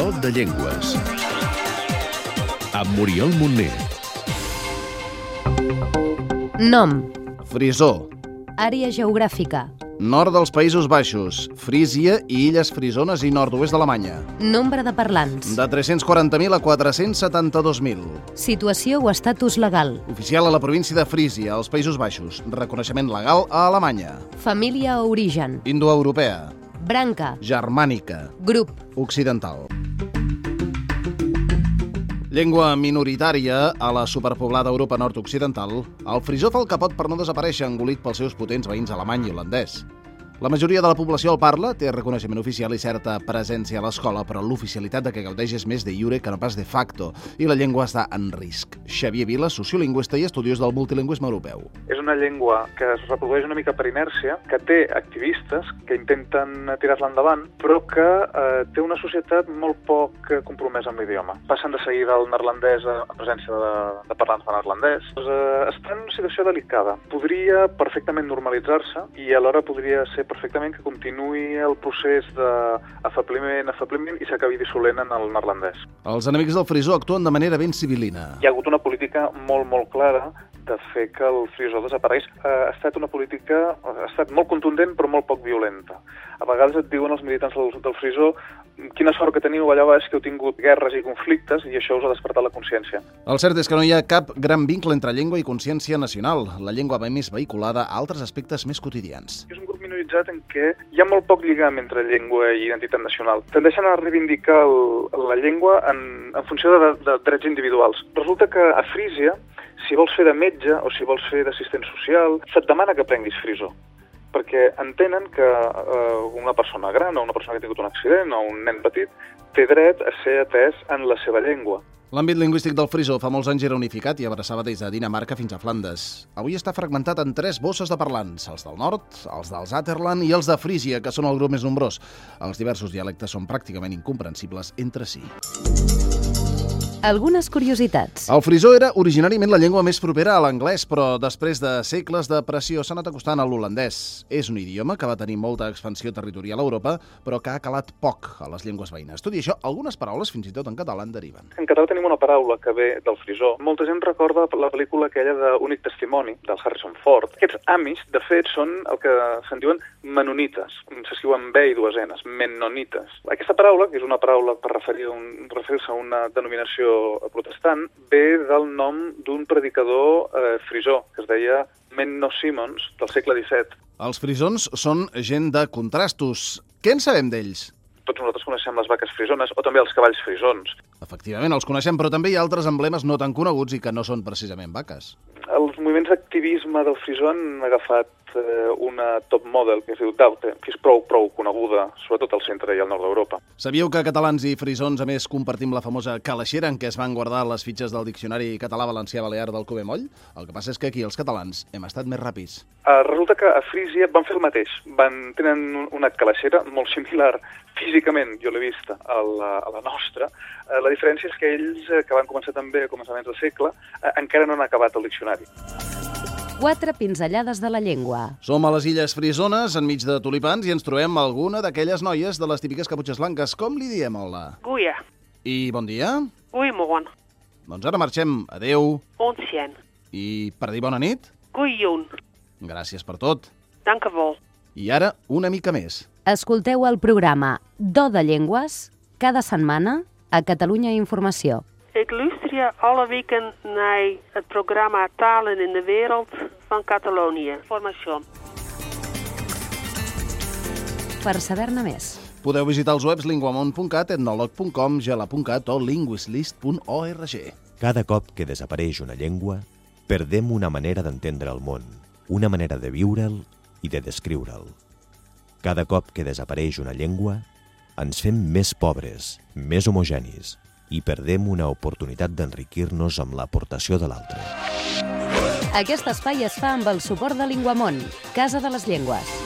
Do de Llengües. Amb Muriel Montner. Nom. Frisó. Àrea geogràfica. Nord dels Països Baixos, Frísia i Illes Frisones i nord-oest d'Alemanya. Nombre de parlants. De 340.000 a 472.000. Situació o estatus legal. Oficial a la província de Frísia, als Països Baixos. Reconeixement legal a Alemanya. Família o origen. Indoeuropea. Branca. Germànica. Grup. Occidental. Llengua minoritària a la superpoblada Europa nord-occidental, el frisó fa el que pot per no desaparèixer engolit pels seus potents veïns alemany i holandès. La majoria de la població el parla, té reconeixement oficial i certa presència a l'escola, però l'oficialitat de què gaudeix és més de iure que no pas de facto, i la llengua està en risc. Xavier Vila, sociolingüista i estudiós del multilingüisme europeu. És una llengua que es reprodueix una mica per inèrcia, que té activistes que intenten tirar-la endavant, però que eh, té una societat molt poc compromesa amb l'idioma. Passen de seguida al neerlandès a presència de, de parlants de neerlandès. Doncs, eh, està en una situació delicada. Podria perfectament normalitzar-se i alhora podria ser perfectament que continuï el procés d'afebliment, afebliment i s'acabi dissolent en el neerlandès. Els enemics del frisó actuen de manera ben civilina. Hi ha hagut una política molt, molt clara de fer que el frisó desapareix. Eh, ha estat una política, ha estat molt contundent però molt poc violenta. A vegades et diuen els militants del, del frisó quina sort que teniu allà baix que heu tingut guerres i conflictes i això us ha despertat la consciència. El cert és que no hi ha cap gran vincle entre llengua i consciència nacional. La llengua va més vehiculada a altres aspectes més quotidians. És un grup minoritzat en què hi ha molt poc lligam entre llengua i identitat nacional. Tendeixen a reivindicar el, la llengua en, en funció de, de drets individuals. Resulta que a Frísia, si vols fer de metge o si vols fer d'assistent social, se't demana que prenguis frisó perquè entenen que eh, una persona gran o una persona que ha tingut un accident o un nen petit té dret a ser atès en la seva llengua. L'àmbit lingüístic del frisó fa molts anys era unificat i abraçava des de Dinamarca fins a Flandes. Avui està fragmentat en tres bosses de parlants, els del nord, els del Zaterland i els de Frísia, que són el grup més nombrós. Els diversos dialectes són pràcticament incomprensibles entre si. Algunes curiositats. El frisó era originàriament la llengua més propera a l'anglès, però després de segles de pressió s'ha anat acostant a l'holandès. És un idioma que va tenir molta expansió territorial a Europa, però que ha calat poc a les llengües veïnes. Tot i això, algunes paraules, fins i tot en català, en deriven. En català tenim una paraula que ve del frisó. Molta gent recorda la pel·lícula aquella d'Únic Testimoni, del Harrison Ford. Aquests amis, de fet, són el que se'n diuen menonites. S'escriuen B i dues N's, mennonites. Aquesta paraula, que és una paraula per referir a un, referir-se a una denominació protestant, ve del nom d'un predicador eh, frisó, que es deia Menno Simons, del segle XVII. Els frisons són gent de contrastos. Què en sabem d'ells? Tots nosaltres coneixem les vaques frisones o també els cavalls frisons. Efectivament, els coneixem, però també hi ha altres emblemes no tan coneguts i que no són precisament vaques. Els moviments d'activisme del frisó han agafat eh, una top model que es diu Daute, que és prou, prou coneguda, sobretot al centre i al nord d'Europa. Sabíeu que catalans i frisons, a més, compartim la famosa calaixera en què es van guardar les fitxes del diccionari català-valencià-balear del Cobemoll? El que passa és que aquí els catalans hem estat més ràpids. Uh, resulta que a Frísia van fer el mateix. Van, tenen una calaixera molt similar físicament, jo l'he vista, a la, a la nostra. Uh, la diferència és que ells, uh, que van començar també a començaments del segle, uh, encara no han acabat el diccionari. Quatre pinzellades de la llengua. Som a les Illes Frisones, enmig de tulipans, i ens trobem alguna d'aquelles noies de les típiques caputxes blanques. Com li diem, hola? Goeie. I bon dia? Goeiemorgen. Doncs ara marxem. Adeu. Ontjen. I per dir bona nit? Goeiejoen. Gràcies per tot. Dank u wel. I ara, una mica més. Escolteu el programa Do de Llengües cada setmana a Catalunya Informació. Ik luister je alle weken naar het programma Talen in de Wereld van Catalonië. Information. Per saber-ne més. Podeu visitar els webs linguamont.cat, etnolog.com, gela.cat o linguislist.org. Cada cop que desapareix una llengua, perdem una manera d'entendre el món, una manera de viure'l i de descriure'l. Cada cop que desapareix una llengua, ens fem més pobres, més homogenis, i perdem una oportunitat d'enriquir-nos amb l'aportació de l'altre. Aquest espai es fa amb el suport de Linguamont, Casa de les Llengües.